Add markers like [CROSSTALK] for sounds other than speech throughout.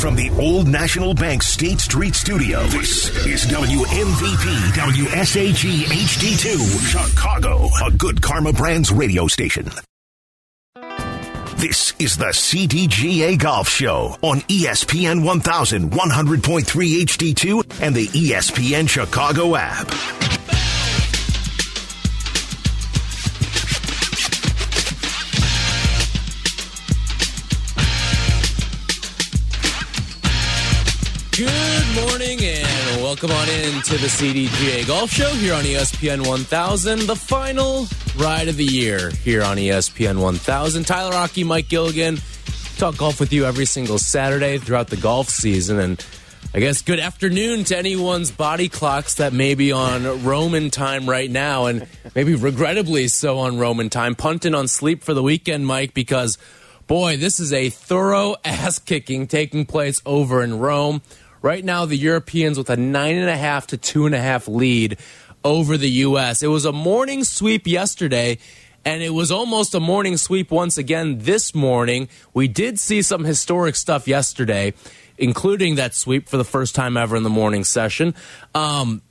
From the Old National Bank State Street Studio, this is WMVP WSAG HD2, Chicago, a good Karma Brands radio station. This is the CDGA Golf Show on ESPN 1100.3 HD2 and the ESPN Chicago app. Welcome on in to the CDGA Golf Show here on ESPN 1000, the final ride of the year here on ESPN 1000. Tyler Rocky, Mike Gilligan, talk golf with you every single Saturday throughout the golf season. And I guess good afternoon to anyone's body clocks that may be on Roman time right now, and maybe regrettably so on Roman time. Punting on sleep for the weekend, Mike, because boy, this is a thorough [LAUGHS] ass kicking taking place over in Rome. Right now, the Europeans with a nine and a half to two and a half lead over the U.S. It was a morning sweep yesterday, and it was almost a morning sweep once again this morning. We did see some historic stuff yesterday, including that sweep for the first time ever in the morning session. Um,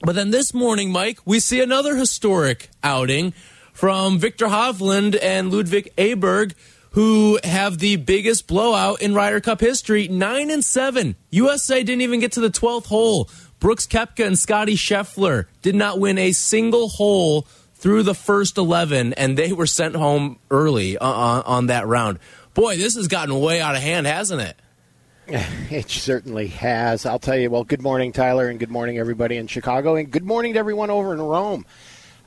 but then this morning, Mike, we see another historic outing from Viktor Hovland and Ludwig Åberg who have the biggest blowout in Ryder Cup history, nine and seven. USA didn't even get to the twelfth hole. Brooks Koepka and Scotty Scheffler did not win a single hole through the first eleven, and they were sent home early on, on that round. Boy, this has gotten way out of hand, hasn't it? [LAUGHS] It certainly has. I'll tell you. Well, good morning, Tyler, and good morning, everybody in Chicago, and good morning to everyone over in Rome.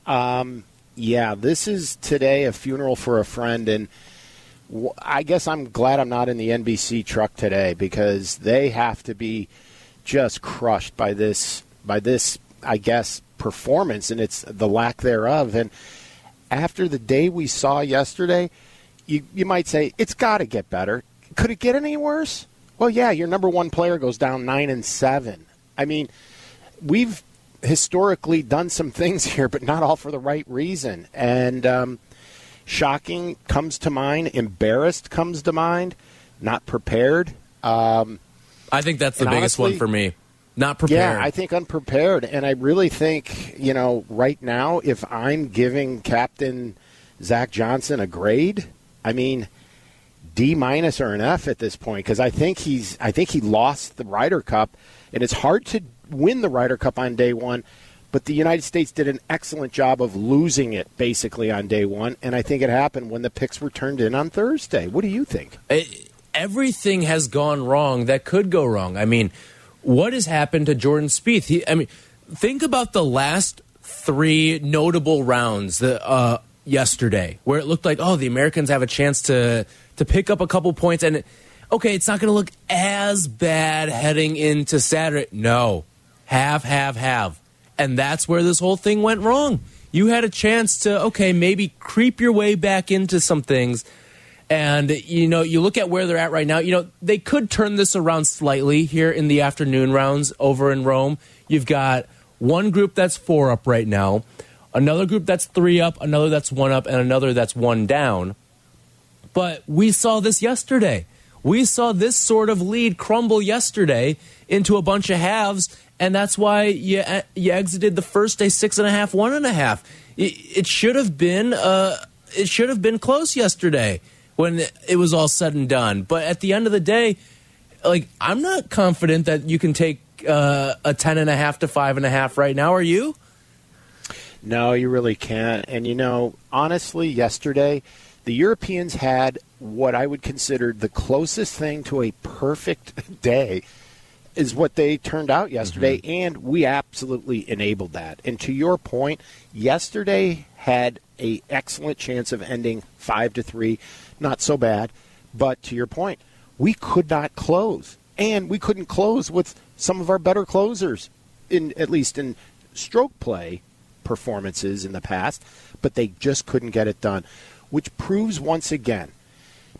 Um, yeah, this is today a funeral for a friend, and I guess I'm glad I'm not in the NBC truck today because they have to be just crushed by this by this I guess performance and it's the lack thereof. And after the day we saw yesterday you you might say it's got to get better. Could it get any worse? Well yeah your number 1 player goes down 9 and 7 I mean we've historically done some [LAUGHS] things here but not all for the right reason. And um, Shocking comes to mind. Embarrassed comes to mind. Not prepared. Um, I think that's the biggest honestly, one for me. Not prepared. Yeah, I think unprepared. And I really think, you know, right now, if I'm giving Captain Zach Johnson a grade, I mean, D minus or an F at this point because I think he's I think he lost the Ryder Cup, and it's hard to win the Ryder Cup on day one but the United States did an excellent job of losing it basically on day one, and I think it happened when the picks were turned in on Thursday. What do you think? It, everything has gone wrong that could go wrong. I mean, what has happened to Jordan Spieth? He, I mean, think about the last three notable rounds the, uh, yesterday, where it looked like, oh, the Americans have a chance to to pick up a couple points, and okay, it's not going to look as bad heading into Saturday. No, have, have, have. And that's where this whole thing went wrong. You had a chance to, okay, maybe creep your way back into some things. And, you know, you look at where they're at right now, you know, they could turn this around slightly here in the afternoon rounds over in Rome. You've got one group that's four up right now, another group that's three up, another that's one up, and another that's one down. But we saw this yesterday. We saw this sort of lead crumble yesterday into a bunch of halves and that's why you you exited the first day six and a half, one and a half. It, it should have been uh, it should have been close yesterday when it was all said and done. But at the end of the day, like I'm not confident that you can take uh, a ten and a half to five and a half right now. Are you? No, you really can't. And you know, honestly, yesterday the Europeans had what I would consider the closest thing to a perfect [LAUGHS] day is what they turned out yesterday, mm-hmm. and we absolutely enabled that. And to your point, yesterday had a excellent chance of ending five to three, not so bad. But to your point, we could not close, and we couldn't close with some of our better closers, in at least in stroke play performances in the past, but they just couldn't get it done, which proves once again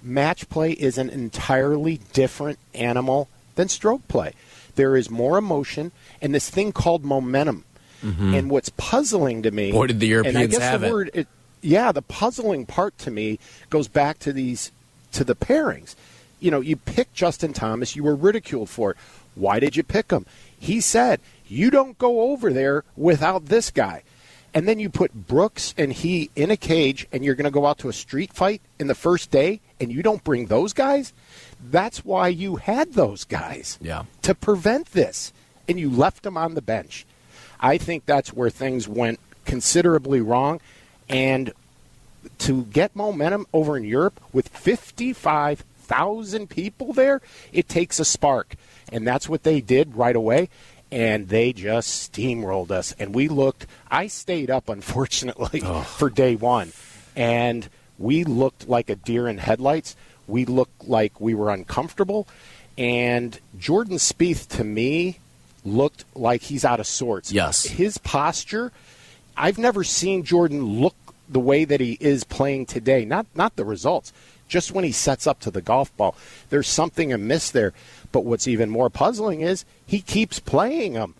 match play is an entirely different animal than stroke play. There is more emotion and this thing called momentum. Mm-hmm. And what's puzzling to me, Boy, did the Europeans and I guess have the it. word, it, yeah, the puzzling part to me goes back to these to the pairings. You know, you picked Justin Thomas, you were ridiculed for it. Why did you pick him? He said, "You don't go over there without this guy." And then you put Brooks and he in a cage, and you're going to go out to a street fight in the first day, and you don't bring those guys. That's why you had those guys. Yeah. To prevent this, and you left them on the bench. I think that's where things went considerably wrong, and to get momentum over in Europe with 55,000 people there, it takes a spark. And that's what they did right away. And they just steamrolled us. And we looked, I stayed up, [LAUGHS] unfortunately, for day one. And we looked like a deer in headlights. We looked like we were uncomfortable. And Jordan Spieth, to me, looked like he's out of sorts. Yes. His posture, I've never seen Jordan look the way that he is playing today. Not not the results, just when he sets up to the golf ball. There's something amiss there. But what's even more puzzling is he keeps playing him.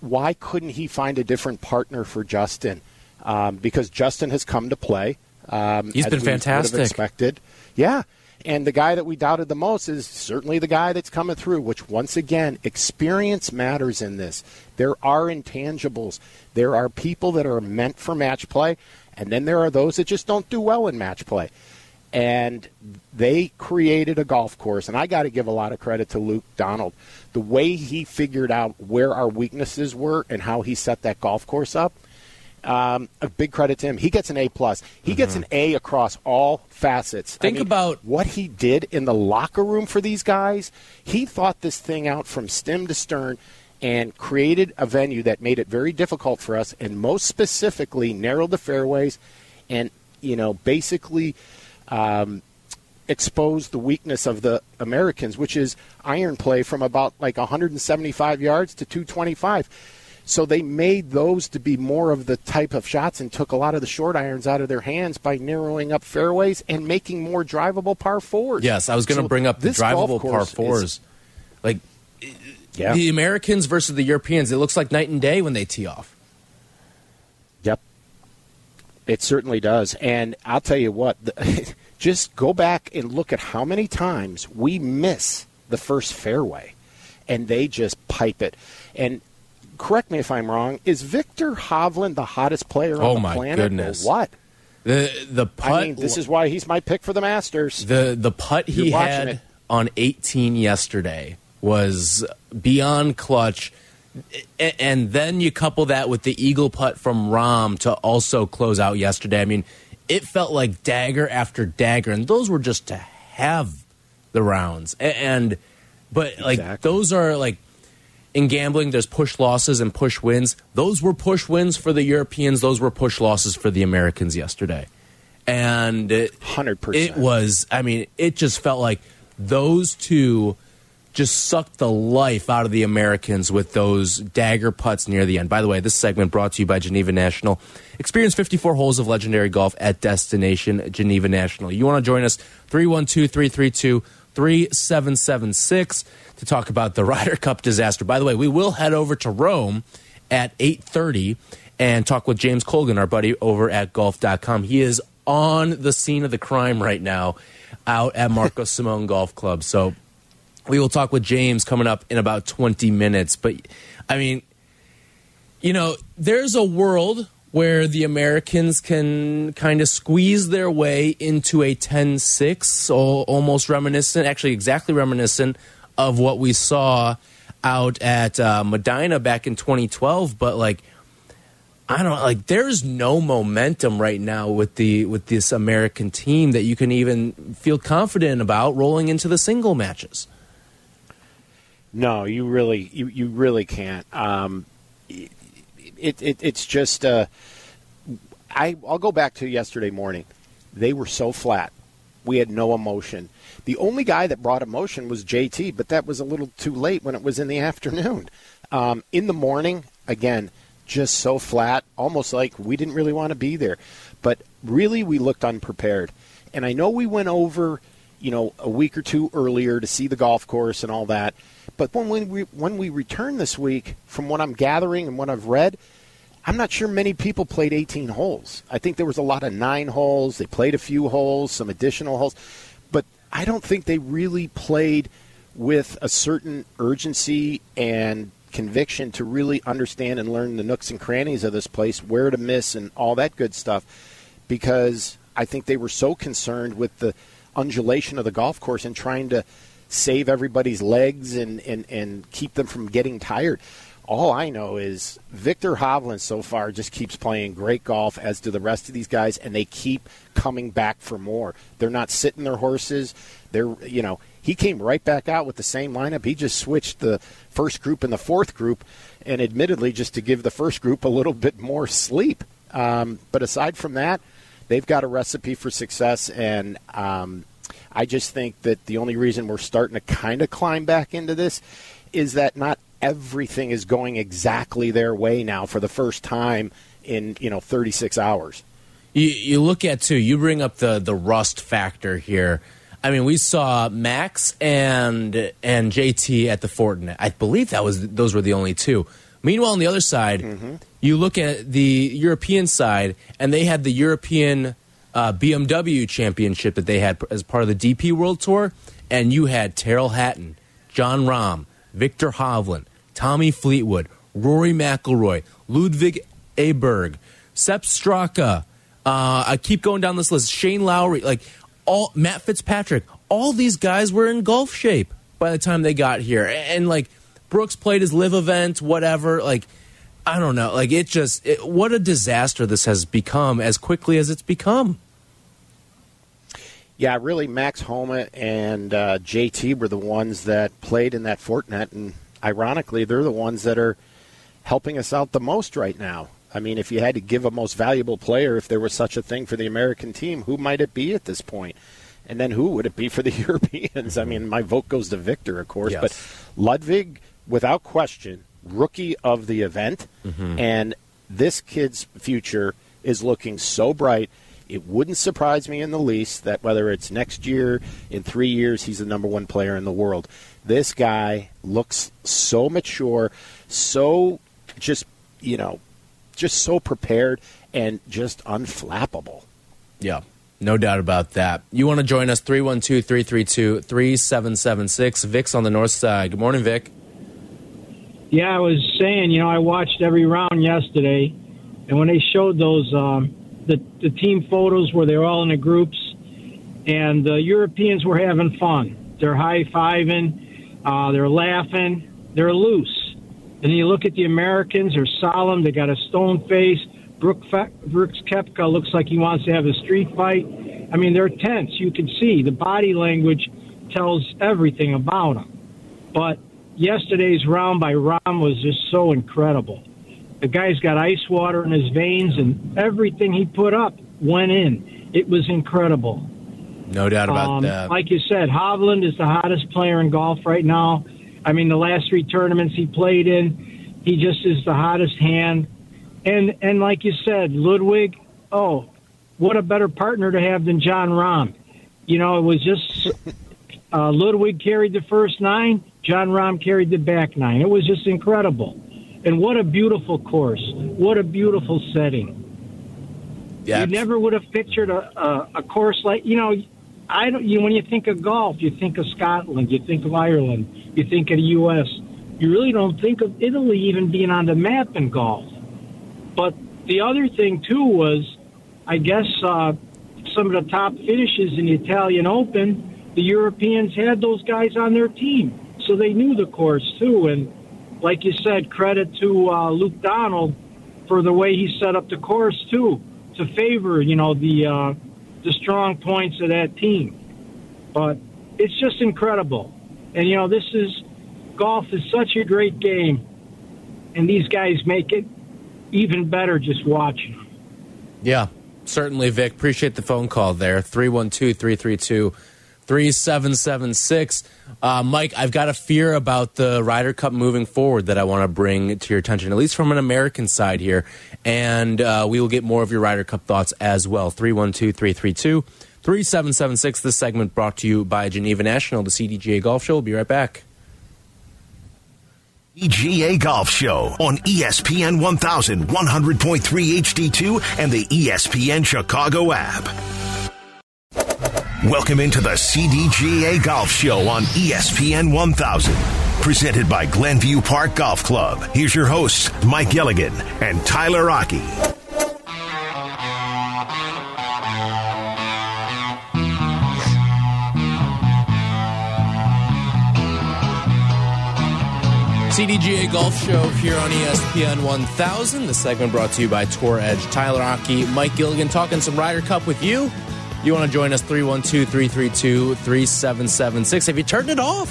Why couldn't he find a different partner for Justin? Um, because Justin has come to play. Um, He's been we would have fantastic. Expected, yeah. And the guy that we doubted the most is certainly the guy that's coming through. Which once again, experience matters in this. There are intangibles. There are people that are meant for match play, and then there are those that just don't do well in match play. And they created a golf course, and I got to give a lot of credit to Luke Donald. The way he figured out where our weaknesses were and how he set that golf course up um, a big credit to him. He gets an A plus. He gets an A across all facets. I Think mean, about- what he did in the locker room for these guys. He thought this thing out from stem to stern and created a venue that made it very difficult for us, and most specifically narrowed the fairways, and you know basically. Um, exposed the weakness of the Americans, which is iron play from about like 175 yards to 225. So they made those to be more of the type of shots and took a lot of the short irons out of their hands by narrowing up fairways and making more drivable par fours. Yes, I was going to So bring up the this drivable par course is- fours. like yeah. the Americans versus the Europeans, it looks like night and day when they tee off. Yep. It certainly does. And I'll tell you what, the, [LAUGHS] just go back and look at how many times we miss the first fairway and they just pipe it. And correct me if I'm wrong, is Viktor Hovland the hottest player Oh, on the my planet? goodness. Or what? The the putt I mean, this is why he's my pick for the Masters. the the putt he had it. on 18 yesterday was beyond clutch. And then you couple that with the eagle putt from Rahm to also close out yesterday. I mean, it felt like dagger after dagger, and those were just to have the rounds. And but like Exactly. those are like in gambling, there's push losses and push wins. Those were push wins for the Europeans. Those were push losses for the Americans yesterday. And 100%. it was, I mean, it just felt like those two just sucked the life out of the Americans with those dagger putts near the end. By the way, this segment brought to you by Geneva National. Experience 54 holes of legendary golf at Destination Geneva National. You want to join us? 312 332 3776 to talk about the [LAUGHS] Ryder Cup disaster. By the way, we will head over to Rome at 830 and talk with James Colgan, our buddy over at golf.com. He is on the scene of the crime right now out at Marco [LAUGHS] Simone Golf Club. So we will talk with James coming up in about 20 minutes. But I mean, you know, there's a world where the Americans can kind of squeeze their way into a 10 6, almost reminiscent, actually, exactly reminiscent of what we saw out at uh, Medinah back in 2012. But like, I don't like. There's no momentum right now with the with this American team that you can even feel confident about rolling into the single matches. No, you really, you, you really can't. Um, it, it, it's just. Uh, I I'll go back to yesterday morning. They were so flat. We had no emotion. The only guy that brought emotion was JT, but that was a little too late when it was in the [LAUGHS] afternoon. Um, in the morning, again, just so flat, almost like we didn't really want to be there. But really, we looked unprepared. And I know we went over, you know, a week or two earlier to see the golf course and all that. But when we when we return this week, from what I'm gathering and what I've read, I'm not sure many people played 18 holes. I think there was a lot of nine holes. They played a few holes, some additional holes, but I don't think they really played with a certain urgency and conviction to really understand and learn the nooks and crannies of this place, where to miss, and all that good stuff. Because I think they were so concerned with the undulation of the golf course and trying to save everybody's legs and, and, and keep them from getting tired. All I know is Viktor Hovland so far just keeps playing great golf, as do the rest of these guys, and they keep coming back for more. They're not sitting their horses. They're, you know, he came right back out with the same lineup. He just switched the first group and the fourth group, and admittedly, just to give the first group a little bit more sleep. Um, but aside from that, they've got a recipe for success, and um, I just think that the only reason we're starting to kind of climb back into this is that not everything is going exactly their way now for the first time in you know 36 hours. You, you look at too. You bring up the the rust factor here. I mean, we saw Max and and JT at the Fortinet. I believe that was those were the only two. Meanwhile, on the other side, mm -hmm. you look at the European side, and they had the European uh, BMW Championship that they had as part of the DP World Tour, and you had Tyrrell Hatton, Jon Rahm, Viktor Hovland, Tommy Fleetwood, Rory McIlroy, Ludvig Åberg, Sepp Straka. Uh, I keep going down this list. Shane Lowry, like all Matt Fitzpatrick, all these guys were in golf shape by the time they got here. And like Brooks played his live event, whatever. Like I don't know. Like it just it, what a disaster this has become as quickly as it's become. Yeah, really, Max Homa and uh, JT were the ones that played in that Fortinet, and ironically, they're the ones that are helping us out the most right now. I mean, if you had to give a most valuable player, if there was such a thing for the American team, who might it be at this point? And then who would it be for the [LAUGHS] Europeans? I mean, my vote goes to Viktor, of course, yes. but Ludwig, without question, rookie of the event, mm-hmm. and this kid's future is looking so bright. It wouldn't surprise me in the least that whether it's next year, in three years, he's the number one player in the world. This guy looks so mature, so just, you know, just so prepared and just unflappable. Yeah. No doubt about that. You want to join us 312 332 3776. Vic's on the north side. Good morning, Vic. Yeah, I was saying, you know, I watched every round yesterday, and when they showed those um, the the team photos where they're all in the groups, and the Europeans were having fun. They're high fiving, uh, they're laughing, they're loose. And you look at the Americans; they're solemn. They got a stone face. Brooks Koepka looks like he wants to have a street fight. I mean, they're tense. You can see the body language tells everything about them. But yesterday's round by Rahm was just so incredible. The guy's got ice water in his veins, and everything he put up went in. It was incredible. No doubt about um, that. Like you said, Hovland is the hottest player in golf right now. I mean, the last three tournaments he played in, he just is the hottest hand. And and like you said, Ludwig, oh, what a better partner to have than Jon Rahm. You know, it was just [LAUGHS] uh, Ludwig carried the first nine, Jon Rahm carried the back nine. It was just incredible. And what a beautiful course. What a beautiful setting. Yeah. You never would have pictured a, a, a course like, you know, I don't, you, when you think of golf, you think of Scotland, you think of Ireland, you think of the U.S. You really don't think of Italy even being on the map in golf. But the other thing too was, I guess, uh, some of the top finishes in the Italian Open. The Europeans had those guys on their team, so they knew the course too. And like you said, credit to uh, Luke Donald for the way he set up the course too, to favor you know the uh, the strong points of that team. But it's just incredible. And, you know, this is golf is such a great game, and these guys make it even better just watching. Yeah, certainly, Vic. Appreciate the phone call there. 312 332 3776. Uh, Mike, I've got a fear about the Ryder Cup moving forward that I want to bring to your attention, at least from an American side here. And uh, we will get more of your Ryder Cup thoughts as well. 312 332 3776. This segment brought to you by Geneva National, the CDGA Golf Show. We'll be right back. EGA Golf Show on ESPN 1100.3 HD2 and the ESPN Chicago app. Welcome into the CDGA Golf Show on ESPN 1000. Presented by Glenview Park Golf Club. Here's your hosts, Mike Gilligan and Tyler Rocky. CDGA Golf Show here on ESPN 1000. The segment brought to you by Tour Edge. Tyler Rocky, Mike Gilligan talking some Ryder Cup with you. You want to join us 312 332 3776. Have you turned it off?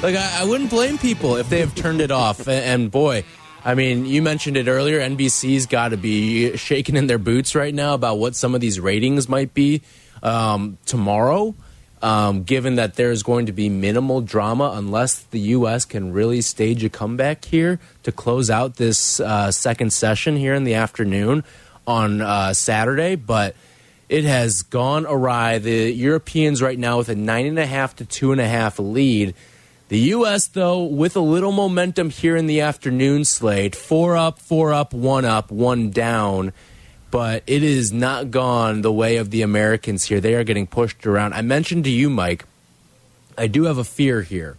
Like, I, I, wouldn't blame people if they have turned it off. And, boy, I mean, you mentioned it earlier. NBC's got to be shaking in their boots right now about what some of these ratings might be um, tomorrow. Um, given that there's going to be minimal drama unless the U.S. can really stage a comeback here to close out this uh, second session here in the afternoon on uh, Saturday. But it has gone awry. The Europeans right now with a nine and a half to two and a half lead. The U.S. though with a little momentum here in the afternoon slate, four up, four up, one up, one down. But it is not gone the way of the Americans here. They are getting pushed around. I mentioned to you, Mike, I do have a fear here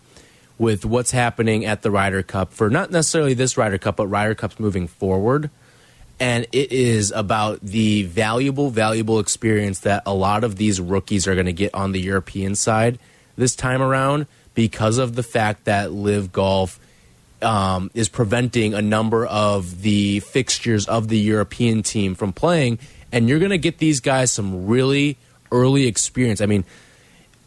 with what's happening at the Ryder Cup for not necessarily this Ryder Cup, but Ryder Cups moving forward and it is about the valuable, valuable experience that a lot of these rookies are going to get on the European side this time around because of the fact that LIV Golf um, is preventing a number of the fixtures of the European team from playing, and you're going to get these guys some really early experience. I mean.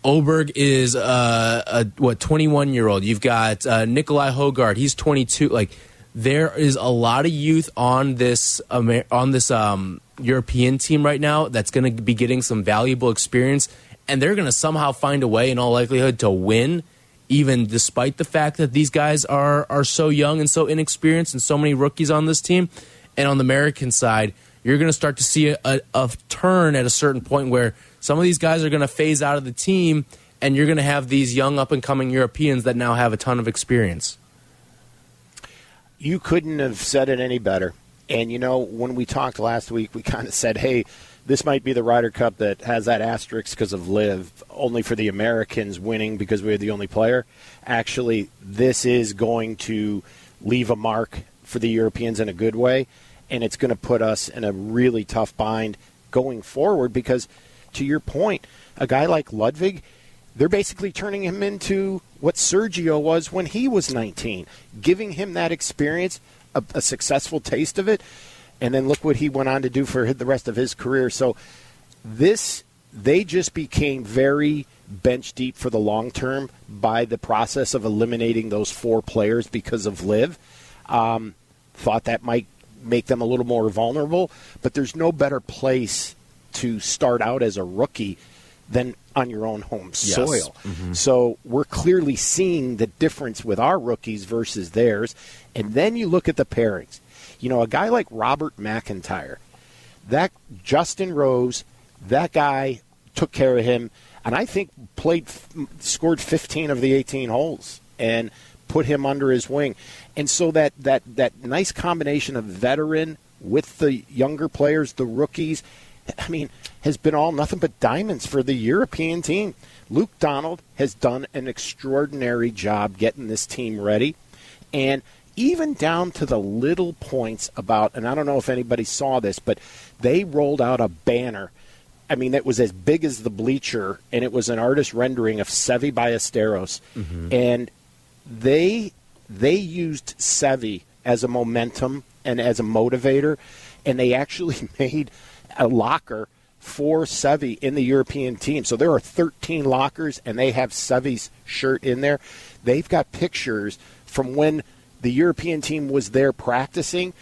Åberg is uh, a what 21 year old. You've got uh, Nicolai Højgaard. He's 22. Like there is a lot of youth on this on this um, European team right now that's going to be getting some valuable experience, and they're going to somehow find a way, in all likelihood, to win, even despite the fact that these guys are are so young and so inexperienced, and so many rookies on this team. And on the American side, you're going to start to see a, a, a turn at a certain point where some of these guys are going to phase out of the team, and you're going to have these young up and coming Europeans that now have a ton of experience you couldn't have said it any better. And you know, when we talked last week, we [LAUGHS] kind of said, "Hey, this might be the Ryder Cup that has that asterisk because of LIV, only for the Americans winning because we're the only player." Actually, this is going to leave a mark for the Europeans in a good way, and it's going to put us in a really tough bind going forward because, to your point, a guy like Ludwig they're basically turning him into what Sergio was when he was 19, giving him that experience, a, a, successful taste of it, and then look what he went on to do for the rest of his career. So this they just became very bench deep for the long term by the process of eliminating those four players because of LIV. Um, thought that might make them a little more vulnerable, but there's no better place to start out as a rookie than on your own home soil. Mm-hmm. So we're clearly seeing the difference with our rookies versus theirs. And then you look at the pairings. You know, a guy like Robert McIntyre, that Justin Rose, that guy took care of him, and I think played, scored 15 of the 18 holes and put him under his wing. And so that that that nice combination of veteran with the younger players, the rookies, [LAUGHS] I mean, has been all nothing but diamonds for the European team. Luke Donald has done an extraordinary job getting this team ready. And even down to the little points about, and I don't know if anybody saw this, but they rolled out a banner. I mean, it was as big as the bleacher, and it was an artist rendering of Seve Ballesteros. Mm-hmm. And they they used Seve as a momentum and as a motivator, and they actually [LAUGHS] made a locker for Seve in the European team. So there are 13 lockers, and they have Seve's shirt in there. They've got pictures from when the European team was there practicing,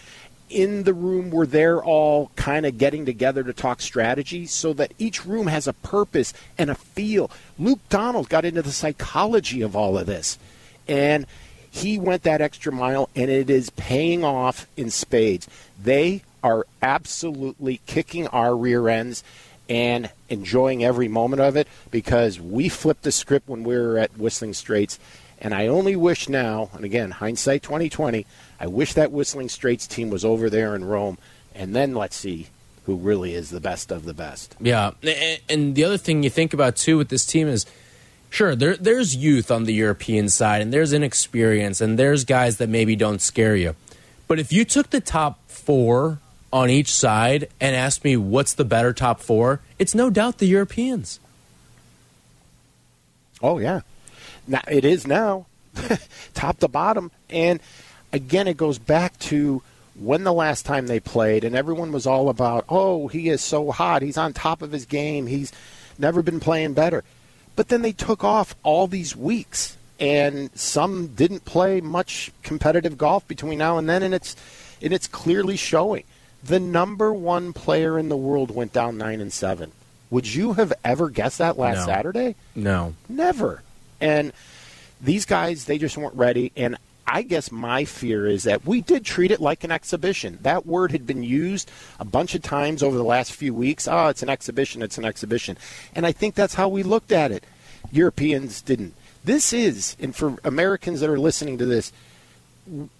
in the room where they're all kind of getting together to talk strategy so that each room has a purpose and a feel. Luke Donald got into the psychology of all of this. And he went that extra mile, and it is paying off in spades. They are absolutely kicking our rear ends and enjoying every moment of it because we flipped the script when we were at Whistling Straits. And I only wish now, and again, hindsight 2020, I wish that Whistling Straits team was over there in Rome, and then let's see who really is the best of the best. Yeah, and the other thing you think about too with this team is, sure, there, there's youth on the European side, and there's inexperience, and there's guys that maybe don't scare you. But if you took the top four on each side and ask me what's the better top four, it's no doubt the Europeans. Oh yeah, now, it is now, [LAUGHS] top to bottom, and again, it goes back to when the last time they played, and everyone was all about, oh, he is so hot. He's on top of his game. He's never been playing better. But then they took off all these weeks, and some didn't play much competitive golf between now and then, and it's and it's clearly showing. The number one player in the world went down nine and seven. Would you have ever guessed that last no. Saturday? No, never. And these guys, they just weren't ready. And I guess my fear is that we did treat it like an exhibition. That word had been used a bunch of times over the last few weeks. Oh, it's an exhibition, it's an exhibition. And I think that's how we looked at it. Europeans didn't. This is, and for Americans that are listening to this,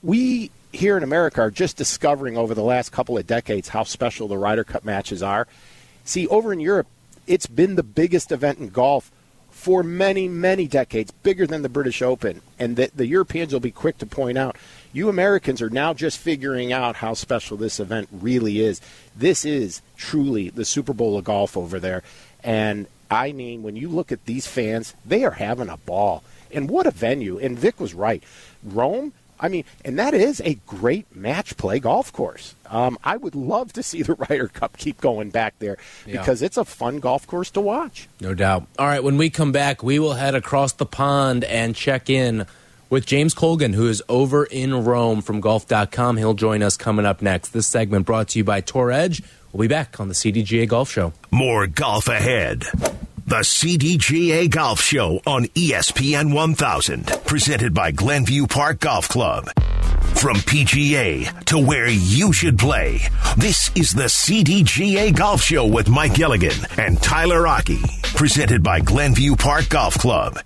we here in America are just discovering over the last couple of decades how special the Ryder Cup matches are. See, over in Europe, it's been the biggest event in golf for many, many decades, bigger than the British Open. And the, the Europeans will be quick to point out you Americans are now just figuring out how special this event really is. This is truly the Super Bowl of golf over there. And I mean, when you look at these fans, they are having a ball. And what a venue. And Vic was right. Rome, I mean, and that is a great match play golf course. Um, I would love to see the [LAUGHS] Ryder Cup keep going back there because yeah. it's a fun golf course to watch. No doubt. All right, when we come back, we will head across the pond and check in with James Colgan, who is over in Rome from golf.com. He'll join us coming up next. This segment brought to you by Tour Edge. We'll be back on the CDGA Golf Show. More golf ahead. The CDGA Golf Show on ESPN 1000, presented by Glenview Park Golf Club. From PGA to where you should play, this is the CDGA Golf Show with Mike Gilligan and Tyler Rocky, presented by Glenview Park Golf Club.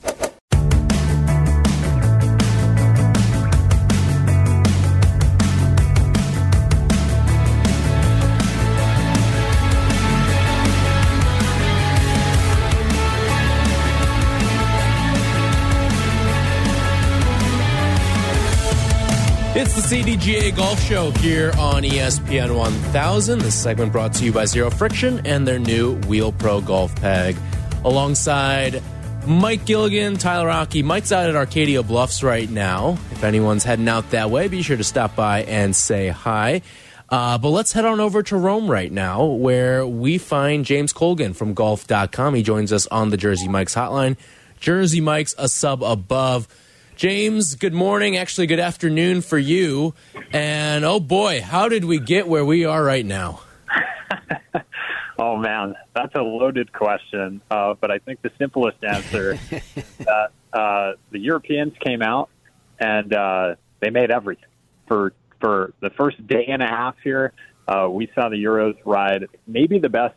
It's the CDGA Golf Show here on ESPN 1000. This segment brought to you by Zero Friction and their new Wheel Pro Golf Peg. Alongside Mike Gilligan, Tyler Rocky. Mike's out at Arcadia Bluffs right now. If anyone's heading out that way, be sure to stop by and say hi. Uh, but let's head on over to Rome right now, where we find James Colgan from golf.com. He joins us on the Jersey Mike's hotline. Jersey Mike's a sub above. James, good morning. Actually, good afternoon for you. And oh boy, how did we get where we are right now? [LAUGHS] oh man, that's a loaded question. Uh, but I think the simplest answer is [LAUGHS] that uh, the Europeans came out and uh, they made everything for for the first day and a half here. Uh, we saw the Euros ride maybe the best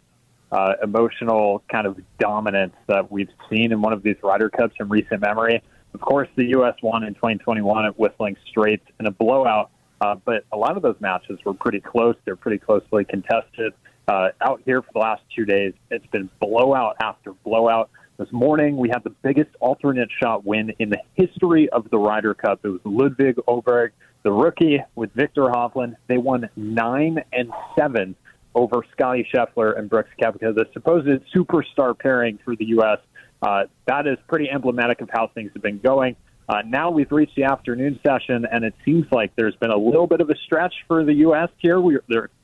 uh, emotional kind of dominance that we've seen in one of these Ryder Cups in recent memory. Of course, the U.S. won in 2021 at Whistling Straits in a blowout, uh, but a lot of those matches were pretty close. They're pretty closely contested. Uh, out here for the last two days, it's been blowout after blowout. This morning, we had the biggest alternate shot win in the history of the Ryder Cup. It was Ludwig Åberg, the rookie, with Viktor Hovland. They won nine and seven over Scotty Scheffler and Brooks Koepka, the supposed superstar pairing for the U.S. Uh, that is pretty emblematic of how things have been going. Uh, now we've reached the afternoon session, and it seems like there's been a little bit of a stretch for the U.S. here. We,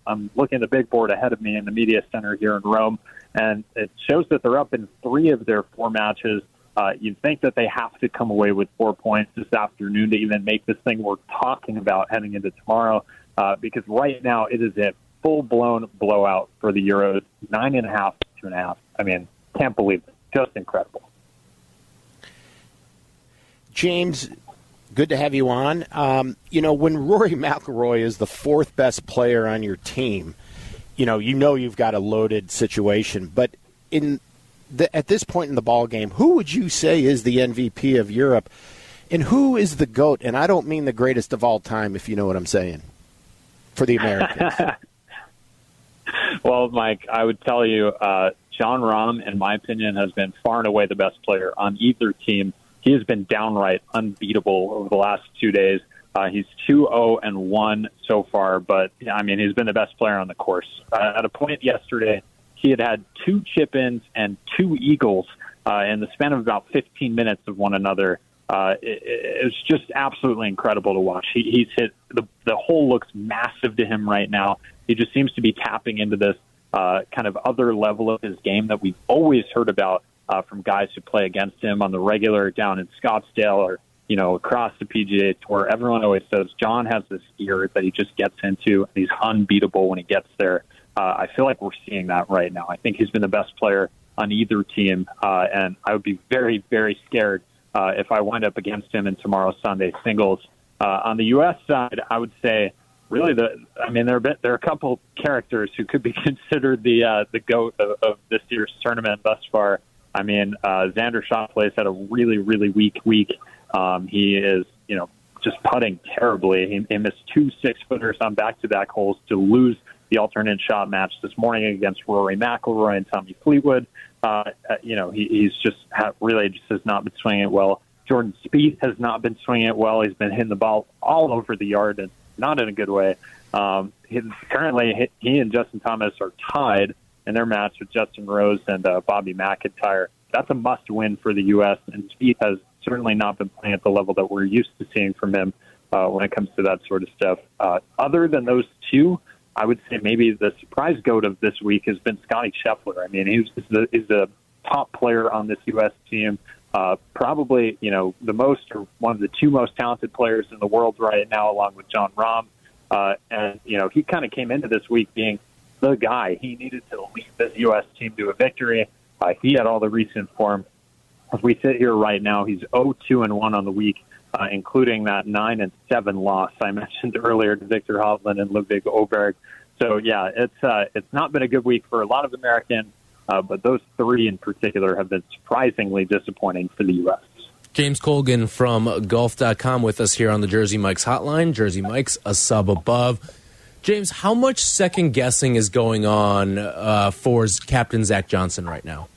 I'm looking at the big board ahead of me in the media center here in Rome, and it shows that they're up in three of their four matches Uh, you'd think that they have to come away with four points this afternoon to even make this thing worth talking about heading into tomorrow, uh, because right now it is a full blown blowout for the Euros, nine and a half, two and a half. I mean, can't believe. Just incredible. James, good to have you on. Um, you know, when Rory [LAUGHS] McIlroy is the fourth best player on your team, you know, you know you've got a loaded situation. But in the, at this point in the ball game, who would you say is the MVP of Europe, and who is the goat? And I don't mean the greatest of all time, if you know what I'm saying, for the Americans. [LAUGHS] well, Mike, I would tell you, uh, Jon Rahm, in my opinion, has been far and away the best player on either team he has been downright unbeatable over the last two days. Uh, he's 2 0 and 1 so far, but I mean, he's been the best player on the course. Uh, at a point yesterday, he had had two chip ins and two eagles uh, in the span of about 15 minutes of one another. Uh, it, it's just absolutely incredible to watch. He, he's hit the the hole looks massive to him right now. He just seems to be tapping into this uh, kind of other level of his game that we've always heard about uh, from guys who play against him on the regular down in Scottsdale or you know across the PGA Tour. Everyone always says Jon has this ear that he just gets into, and he's unbeatable when he gets there. Uh, I feel like we're seeing that right now. I think he's been the best player on either team, uh, and I would be very, very scared uh, if I wind up against him in tomorrow's Sunday singles. Uh, on the U.S. side, I would say really the I mean there are bit, there are a couple characters who could be [LAUGHS] considered the uh, the goat of, of this year's tournament thus far. I mean, uh, Xander Schauffele's had a really, really weak week. Um, he is, you know, just putting terribly. He, he missed two six footers on back to back holes to lose the alternate shot match this morning against Rory McIlroy and Tommy Fleetwood. Uh, uh, you know, he, he's just ha- really just has not been swinging it well. Jordan Spieth has not been swinging it well. He's been hitting the ball all over the yard and not in a good way. Um, he, currently, he and Justin Thomas are tied in their match with Justin Rose and uh, Bobby McIntyre. That's a must win for the U.S. And Spieth has certainly not been playing at the level that we're used to seeing from him uh, when it comes to that sort of stuff. Uh, other than those two, I would say maybe the surprise goat of this week has been Scotty Scheffler. I mean, he's the, he's the top player on this U.S. team. Uh, probably, you know, the most or one of the two most talented players in the world right now, along with Jon Rahm. Uh, and, you know, he kind of came into this week being the guy. He needed to lead this U.S. team to a victory. Uh, he had all the recent form. As we sit here right now, he's 0-2 and 1 on the week, uh, including that 9 and 7 loss I [LAUGHS] mentioned earlier to Viktor Hovland and Ludvig Åberg. So yeah, it's uh, it's not been a good week for a lot of Americans, uh, but those three in particular have been surprisingly disappointing for the U.S. James Colgan from Golf.com with us here on the Jersey Mike's hotline. Jersey Mike's a sub above. James, how much second guessing is going on uh, for Captain Zach Johnson right now?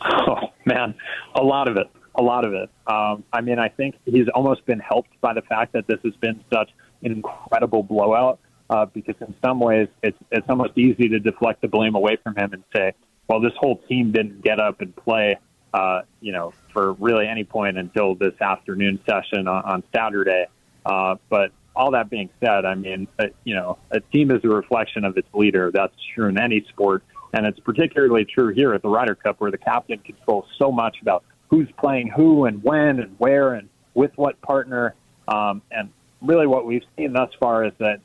Oh man, a lot of it, a lot of it. Um, I mean, I think he's almost been helped by the fact that this has been such an incredible blowout. Uh, because in some ways, it's it's almost easy to deflect the blame away from him and say, "Well, this whole team didn't get up and play." Uh, you know, for really any point until this afternoon session on, on Saturday. Uh, but all that being said, I mean, uh, you know, a team is a reflection of its leader. That's true in any sport, and it's particularly true here at the Ryder Cup, where the captain controls so much about who's playing who and when and where and with what partner. Um, and really, what we've seen thus far is that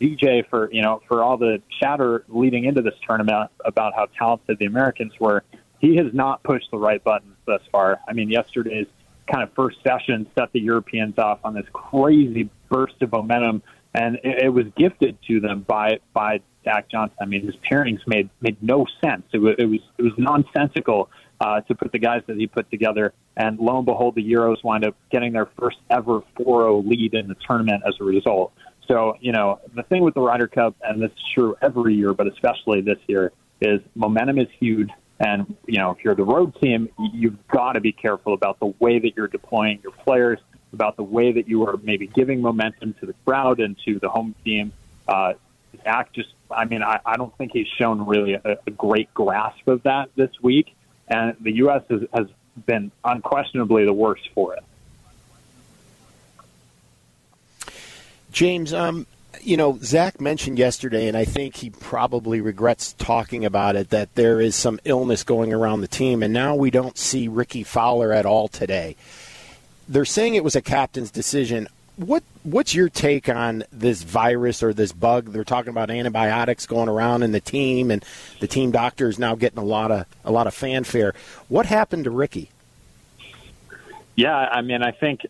DJ, for you know, for all the chatter leading into this tournament about how talented the Americans were, he has not pushed the right buttons thus far. I mean, yesterday's kind of first session set the Europeans off on this crazy burst of momentum, and it, it was gifted to them by by Zach Johnson. I mean, his pairings made made no sense. It was it was, it was nonsensical uh, to put the guys that he put together, and lo and behold, the Euros wind up getting their first ever 4-0 lead in the tournament as a result. So, you know, the thing with the Ryder Cup, and this is true every year, but especially this year, is momentum is huge. And, you know, if you're the road team, you've got to be careful about the way that you're deploying your players, about the way that you are maybe giving momentum to the crowd and to the home team. Uh, Zach just, I mean, I, I don't think he's shown really a, a great grasp of that this week. And the U.S. has, has been unquestionably the worst for it. James, um, you know, Zach mentioned yesterday, and I think he probably regrets talking about it, that there is some illness going around the team, and now we don't see Rickie Fowler at all today. They're saying it was a captain's decision. What what's your take on this virus or this bug? They're talking about antibiotics going around in the team, and the team doctor is now getting a lot of a lot of fanfare. What happened to Rickie? Yeah, I mean, I think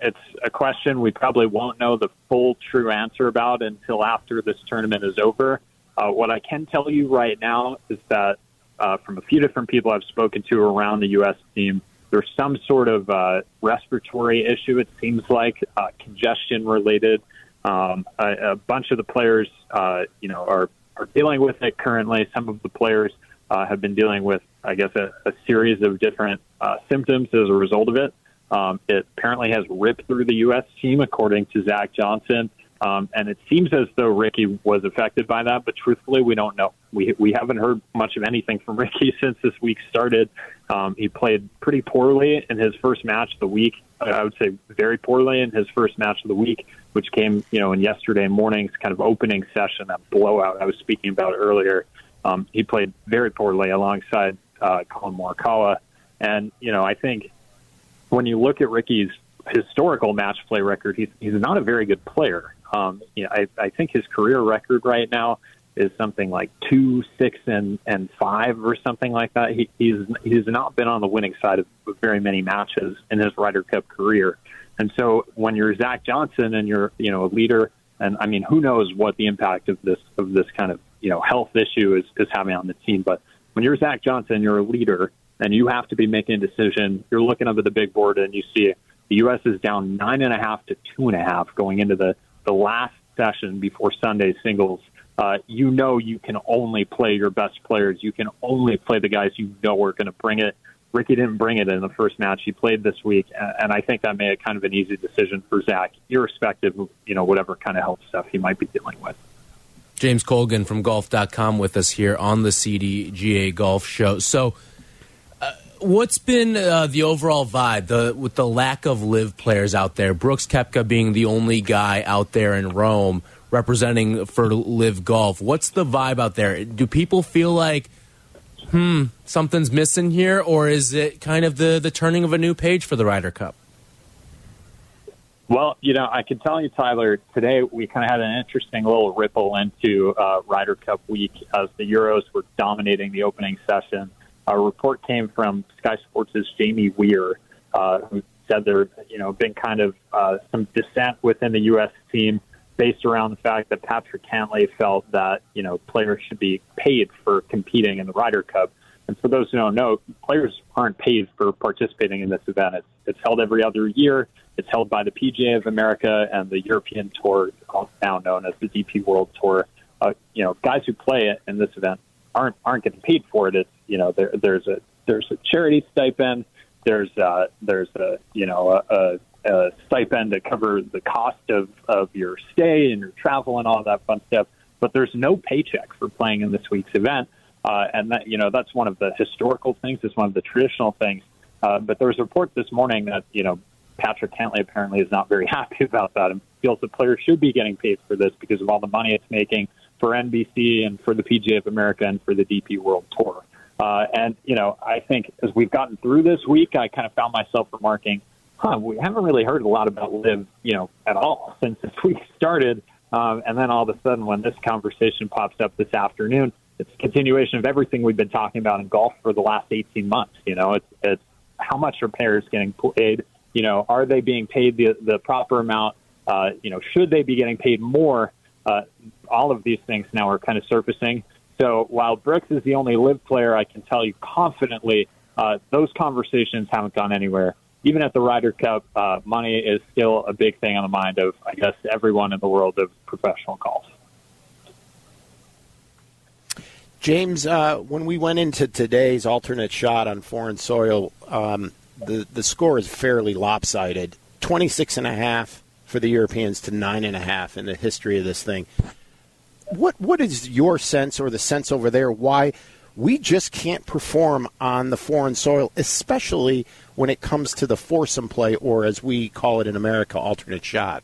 it's a question we probably won't know the full true answer about until after this tournament is over. Uh, what I can tell you right now is that uh, from a few different people I've spoken to around the U.S. team, there's some sort of uh, respiratory issue. It seems like uh, congestion related. Um, a, a, bunch of the players, uh, you know, are are dealing with it currently. Some of the players uh, have been dealing with, I guess, a, a series of different uh, symptoms as a result of it. Um, it apparently has ripped through the U.S. team, according to Zach Johnson. Um, and it seems as though Rickie was affected by that, but truthfully, we don't know. We we haven't heard much of anything from [LAUGHS] Rickie since this week started. Um, he played pretty poorly in his first match of the week. I would say very poorly in his first match of the week, which came, you know, in yesterday morning's kind of opening session, that blowout I was speaking about earlier. Um, he played very poorly alongside uh, Collin Morikawa, and you know I think when you look at Rickie's historical match play record, he's he's not a very good player. Um, you know, I, I think his career record right now is something like two, six, and and five or something like that. He, he's he's not been on the winning side of very many matches in his Ryder Cup career. And so when you're Zach Johnson and you're you know a leader, and I mean who knows what the impact of this of this kind of you know health issue is is having on the team. But when you're Zach Johnson, you're a leader, and you have to be making a decision. You're looking at the big board, and you see the U.S. is down nine and a half to two and a half going into the the last session before Sunday singles. Uh, you know you can only play your best players. You can only play the guys you know are going to bring it. Rickie didn't bring it in the first match he played this week, and I think that made it kind of an easy decision for Zach, irrespective of you know whatever kind of health stuff he might be dealing with. James Colgan from golf.com with us here on the CDGA Golf Show. So, uh, what's been uh, the overall vibe the, with the lack of LIV players out there? Brooks Koepka being the only guy out there in Rome representing for LIV Golf. What's the vibe out there? Do people feel like, hmm, something's missing here, or is it kind of the, the turning of a new page for the Ryder Cup? Well, you know, I can tell you, Tyler, today we kind of had an interesting little ripple into uh, Ryder Cup week as the Euros were dominating the opening session. A report came from Sky Sports' Jamie Weir, uh, who said there, you know, been kind of uh, some dissent within the U.S. team based around the fact that Patrick Cantlay felt that, you know, players should be paid for competing in the Ryder Cup. And for those who don't know, players aren't paid for participating in this event. It's, it's held every other year. It's held by the PGA of America and the European Tour, now known as the DP World Tour. Uh, you know, guys who play it in this event aren't aren't getting paid for it. It's you know, there, there's a there's a charity stipend. There's uh, there's a you know a, a stipend to cover the cost of of your stay and your travel and all that fun stuff. But there's no paycheck for playing in this week's event. Uh, and that, you know, that's one of the historical things. It's one of the traditional things. Uh, but there was a report this morning that, you know, Patrick Cantlay apparently is not very [LAUGHS] happy about that and feels the players should be getting paid for this because of all the money it's making for NBC and for the PGA of America and for the DP World Tour. Uh, and, you know, I think as we've gotten through this week, I kind of found myself remarking, huh, we haven't really heard a lot about LIV, you know, at all [LAUGHS] since this week started. Um, and then all of a sudden, when this conversation pops up this afternoon, it's a continuation of everything we've been talking about in golf for the last 18 months. You know, it's, it's how much are players getting paid? You know, are they being paid the, the proper amount? Uh, you know, should they be getting paid more? Uh, all of these things now are kind of surfacing. So while Brooks is the only LIV player, I can tell you confidently uh, those conversations haven't gone anywhere. Even at the Ryder Cup, uh, money is still a big thing on the mind of, I guess, everyone in the world of professional golf. James, uh, when we went into today's alternate shot on foreign soil, um, the the score is fairly lopsided. Twenty six and a half for the Europeans to nine and a half in the history of this thing. What what is your sense or the sense over there? Why we just can't perform on the foreign soil, especially when it comes to the foursome play, or as we call it in America, alternate shot.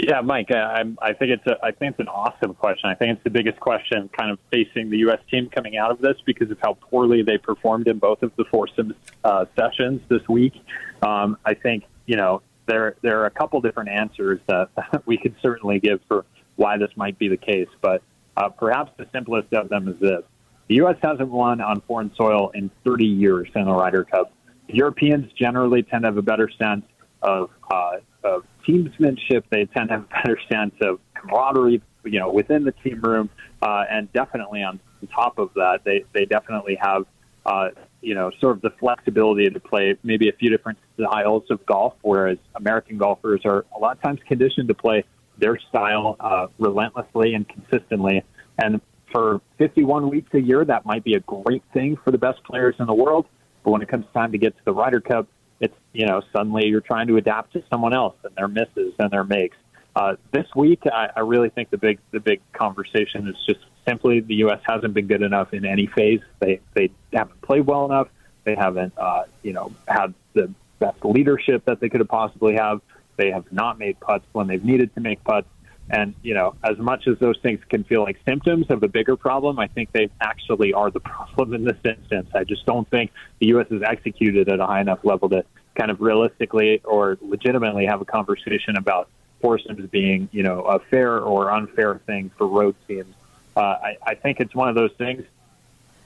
Yeah, Mike, I, I think it's a, I think it's an awesome question. I think it's the biggest question kind of facing the U.S. team coming out of this because of how poorly they performed in both of the foursome uh, sessions this week. Um, I think you know there there are a couple different answers that [LAUGHS] we could certainly give for why this might be the case, but uh, perhaps the simplest of them is this: the U.S. hasn't won on foreign soil in 30 years in the Ryder Cup. Europeans generally tend to have a better sense of, uh, of teamsmanship. They tend to have a better [LAUGHS] sense of camaraderie, you know, within the team room, uh, and definitely on top of that, they they definitely have, uh, you know, sort of the flexibility to play maybe a few different styles of golf, whereas American golfers are a lot of times conditioned to play their style uh, relentlessly and consistently. And for 51 weeks a year, that might be a great thing for the best players in the world. But when it comes time to get to the Ryder Cup, it's you know suddenly you're trying to adapt to someone else and their misses and their makes. Uh, this week, I, I really think the big the big conversation is just simply the U.S. hasn't been good enough in any phase. They they haven't played well enough. They haven't uh, you know had the best leadership that they could have possibly have. They have not made putts when they've needed to make putts. And, you know, as much as those things can feel like symptoms of a bigger problem, I think they actually are the problem in this instance. I just don't think the U.S. has executed at a high enough level to kind of realistically or legitimately have a conversation about foursomes being, you know, a fair or unfair thing for road teams. Uh, I, I think it's one of those things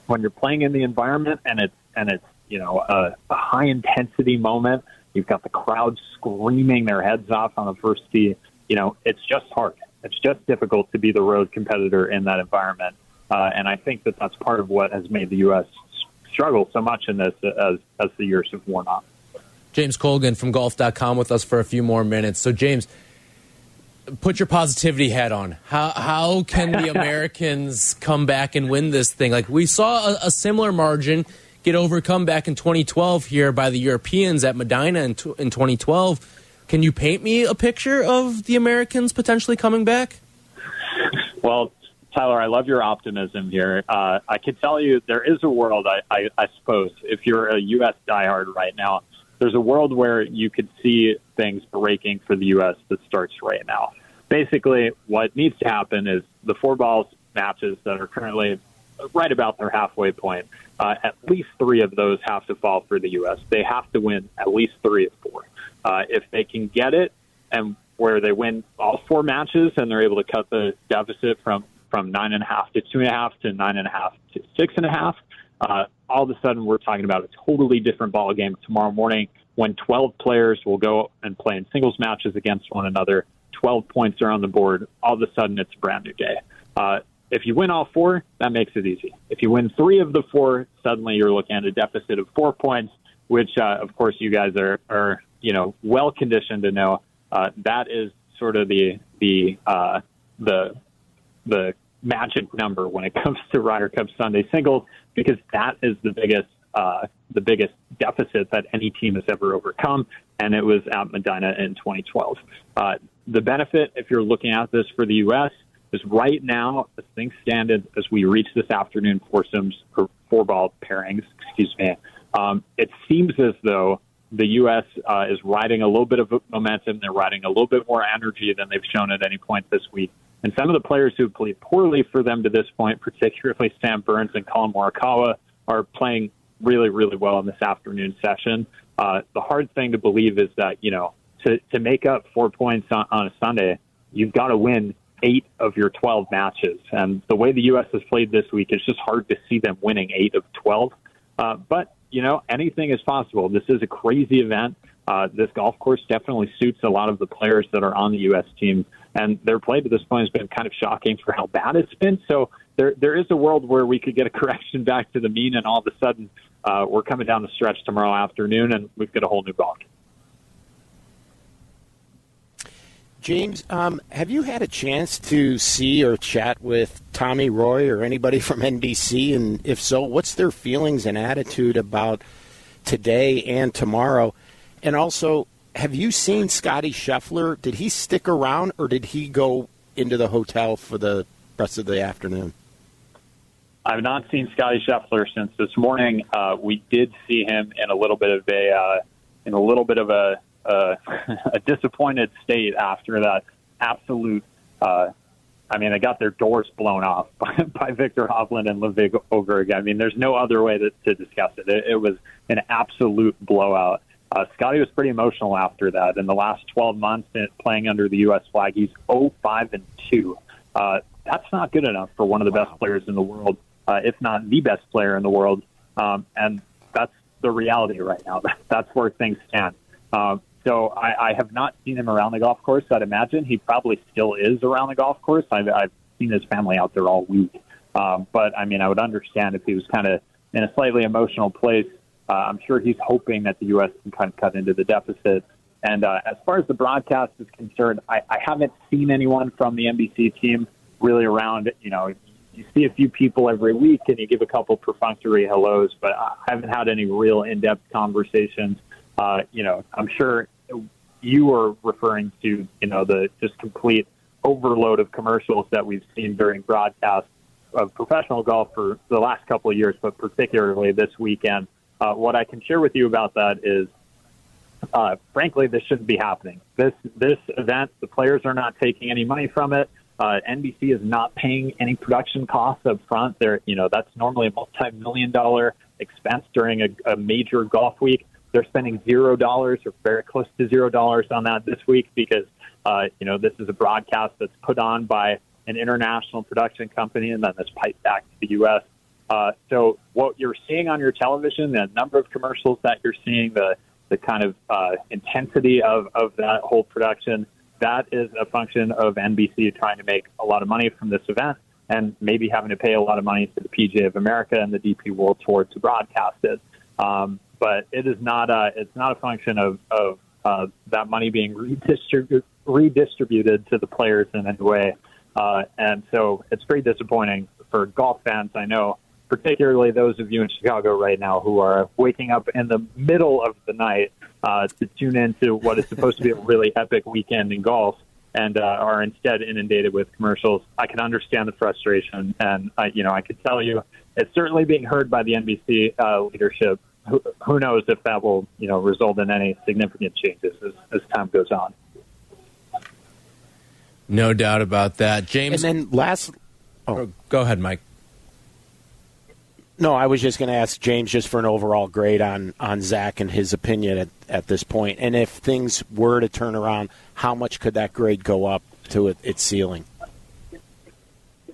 when you're playing in the environment and it's, and it's, you know, a, a high intensity moment. You've got the crowd screaming their heads off on the first tee you know, it's just hard. It's just difficult to be the road competitor in that environment. Uh, and I think that that's part of what has made the U.S. struggle so much in this as, as the years have worn on. James Colgan from golf.com with us for a few more minutes. So, James, put your positivity hat on. How, how can the [LAUGHS] Americans come back and win this thing? Like, we saw a, a, similar margin get overcome back in 2012 here by the Europeans at Medinah in, in 2012 can you paint me a picture of the Americans potentially coming back? Well, Tyler, I love your optimism here. Uh, I can tell you there is a world, I, I, I suppose, if you're a U.S. diehard right now, there's a world where you could see things breaking for the U.S. that starts right now. Basically, what needs to happen is the four balls matches that are currently right about their halfway point, uh, at least three of those have to fall for the U.S. They have to win at least three of four. Uh, if they can get it and where they win all four matches and they're able to cut the deficit from from nine and a half to two and a half to nine and a half to six and a half, uh, all of a sudden we're talking about a totally different ball game tomorrow morning when 12 players will go and play in singles matches against one another. 12 points are on the board. All of a sudden, it's a brand new day. Uh, if you win all four, that makes it easy. If you win three of the four, suddenly you're looking at a deficit of four points, which, uh, of course, you guys are, are you know, well conditioned to know uh, that is sort of the the uh, the the magic number when it [LAUGHS] comes to Ryder Cup Sunday singles because that is the biggest uh, the biggest deficit that any team has ever overcome, and it was at Medinah in 2012. Uh, the benefit, if you're looking at this for the U.S., is right now, as things stand as we reach this afternoon foursomes or four ball pairings, excuse me, um, it seems as though the U.S. Uh, is riding a little bit of momentum. They're riding a little bit more energy than they've shown at any point this week. And some of the players who played poorly for them to this point, particularly [LAUGHS] Sam Burns and Collin Morikawa, are playing really, really well in this afternoon session. Uh, the hard thing to believe is that, you know, to, to make up four points on, on a Sunday, you've got to win eight of your 12 matches. And the way the U.S. has played this week, it's just hard to see them winning eight of 12. Uh, but you know, anything is possible. This is a crazy event. Uh, this golf course definitely suits a lot of the players that are on the U.S. team, and their play to this point has been kind of shocking for how bad it's been. So there, there is a world where we could get a [LAUGHS] correction back to the mean, and all of a sudden uh, we're coming down the stretch tomorrow afternoon, and we've got a whole new ball. James, um, have you had a chance to see or chat with Tommy Roy or anybody [LAUGHS] from NBC? And if so, what's their feelings and attitude about today and tomorrow? And also, have you seen Scottie Scheffler? Did he stick around or did he go into the hotel for the rest of the afternoon? I've not seen Scottie Scheffler since this morning. Uh, we did see him in a little bit of a uh, in a little bit of a uh, [LAUGHS] a disappointed state after that absolute. Uh, I mean, they got their doors blown off [LAUGHS] by, by Viktor Hovland and Ludvig Åberg. I mean, there's no other way to, to discuss it. it. It was an absolute blowout. Uh, Scottie was pretty emotional after that. In the last 12 months playing under the U.S. flag, he's 0-5 and 2. Uh, that's not good enough for one of the wow. best players in the world, uh, if not the best player in the world. Um, and that's the reality right now. [LAUGHS] That's where things stand. Um, so I, I have not seen him around the golf course. I'd imagine he probably still is around the golf course. I've, I've seen his family out there all week. Um, but I mean, I would understand if he was kind of in a slightly emotional place. Uh, I'm sure he's hoping that the U.S. can kind of cut into the deficit. And uh, as far as the broadcast is concerned, I, I haven't seen anyone from the NBC team really around. You know, you see a few people every week and you give a couple perfunctory hellos, but I haven't had any real in-depth conversations. Uh, you know, I'm sure you are referring to, you know, the just complete overload of commercials that we've seen during broadcasts of professional golf for the last couple of years, but particularly this weekend. Uh, what I can share with you about that is, uh, frankly, this shouldn't be happening. This this event, the players are not taking any money from it. Uh, NBC is not paying any production costs up front. They're, you know, that's normally a multi-million dollar expense during a, a major golf week. They're spending zero dollars or very close to zero dollars on that this week because, uh, you know, this is a broadcast that's put on by an international production company and then it's piped back to the U.S. Uh, so what you're seeing on your television, the number of commercials that you're seeing, the the kind of uh, intensity of, of that whole production, that is a function of NBC trying to make a lot of money from this event and maybe having to pay a lot of money to the PGA of America and the DP World Tour to broadcast it. Um, but it is not a it's not a function of of uh, that money being redistributed redistributed to the players in any way. Uh, and so it's pretty disappointing for golf fans. I know, particularly those of you in Chicago right now who are waking up in the middle of the night uh, to tune into what is supposed to be a really epic weekend in golf and uh, are instead inundated with commercials. I can understand the frustration, and I, you know I could tell you it's certainly being heard by the NBC uh, leadership who, who knows if that will you know result in any significant changes as, as time goes on. No doubt about that, James. And then last, oh, oh go ahead, Mike. No, I was just going to ask James just for an overall grade on on Zach and his opinion at, at this point, and if things were to turn around, how much could that grade go up to its ceiling?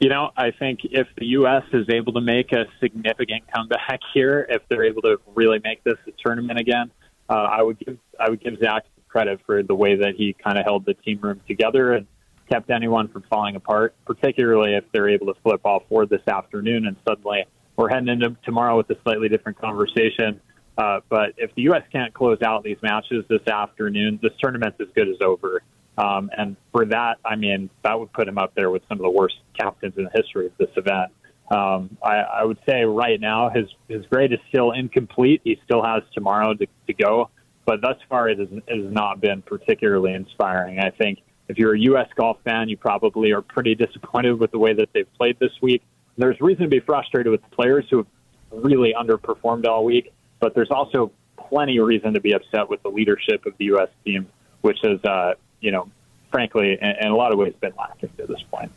You know, I think if the U.S. is able to make a significant comeback [LAUGHS] here, if they're able to really make this a tournament again, uh, I would give I would give Zach credit for the way that he kind of held the team room together and kept anyone from falling apart. Particularly if they're able to flip all four this afternoon, and suddenly we're heading into tomorrow with a slightly different conversation. Uh, but if the U.S. can't close out these matches this afternoon, this tournament's as good as over. Um, and for that, I mean, that would put him up there with some of the worst captains in the history of this event. Um, I, I would say right now his his grade is still incomplete. He still has tomorrow to, to go, but thus far it has, it has not been particularly inspiring. I think if you're a U.S. golf fan, you probably are pretty disappointed with the way that they've played this week. There's reason to be frustrated with the players who have really underperformed all week, but there's also plenty of reason to be upset with the leadership of the U.S. team, which has uh, you know, frankly, in, in a lot of ways, been lacking to this point.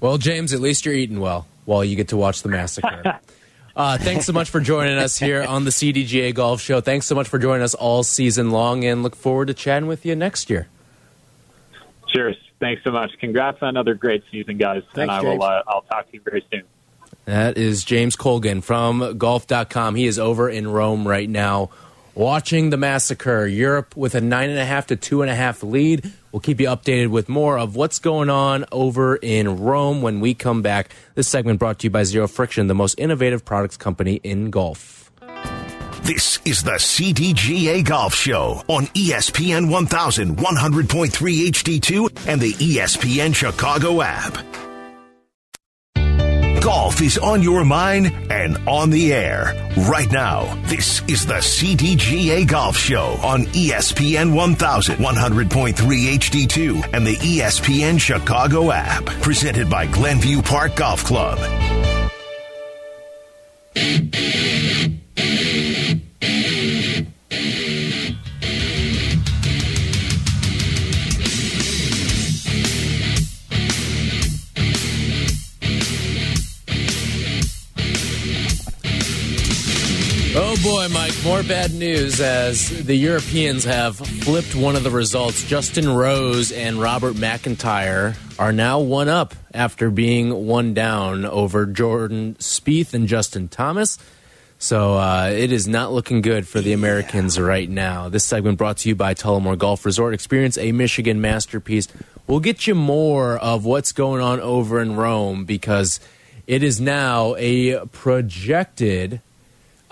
Well, James, at least you're eating well while you get to watch the massacre. [LAUGHS] Uh, thanks so much for joining us here on the CDGA Golf Show. Thanks so much for joining us all season long, and look forward to chatting with you next year. Cheers. Thanks so much. Congrats on another great season, guys. Thanks, and I will. Uh, I'll talk to you very soon. That is James Colgan from Golf.com. He is over in Rome right now watching the massacre. Europe with a nine and a half to two and a half lead. We'll keep you updated with more of what's going on over in Rome when we come back. This segment brought to you by Zero Friction, the most innovative products company in golf. This is the CDGA Golf Show on ESPN 1100.3 HD2 and the ESPN Chicago app. Golf is on your mind and on the air right now. This is the CDGA Golf Show on ESPN 1100.3 HD2 and the ESPN Chicago app. Presented by Glenview Park Golf Club. Boy, Mike, more bad news as the Europeans have flipped one of the results. Justin Rose and Robert McIntyre are now one up after being one down over Jordan Spieth and Justin Thomas. So uh, it is not looking good for the Americans yeah. right now. This segment brought to you by Tullymore Golf Resort. Experience a Michigan masterpiece. We'll get you more of what's going on over in Rome because it is now a projected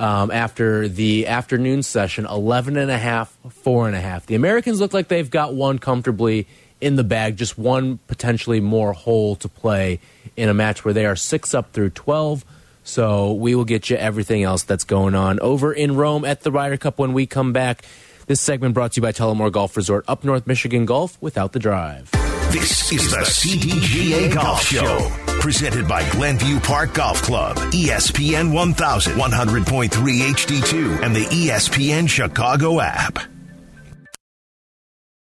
um, after the afternoon session 11 and a half, four and a half. The Americans look like they've got one comfortably in the bag, just one potentially more hole to play in a match where they are six up through 12. So we will get you everything else that's going on over in Rome at the Ryder Cup when we come back. This segment brought to you by Tullymore Golf Resort, up North Michigan Golf without the drive. This is the CDGA Golf Show, presented by Glenview Park Golf Club, ESPN 1100.3 HD2, and the ESPN Chicago app.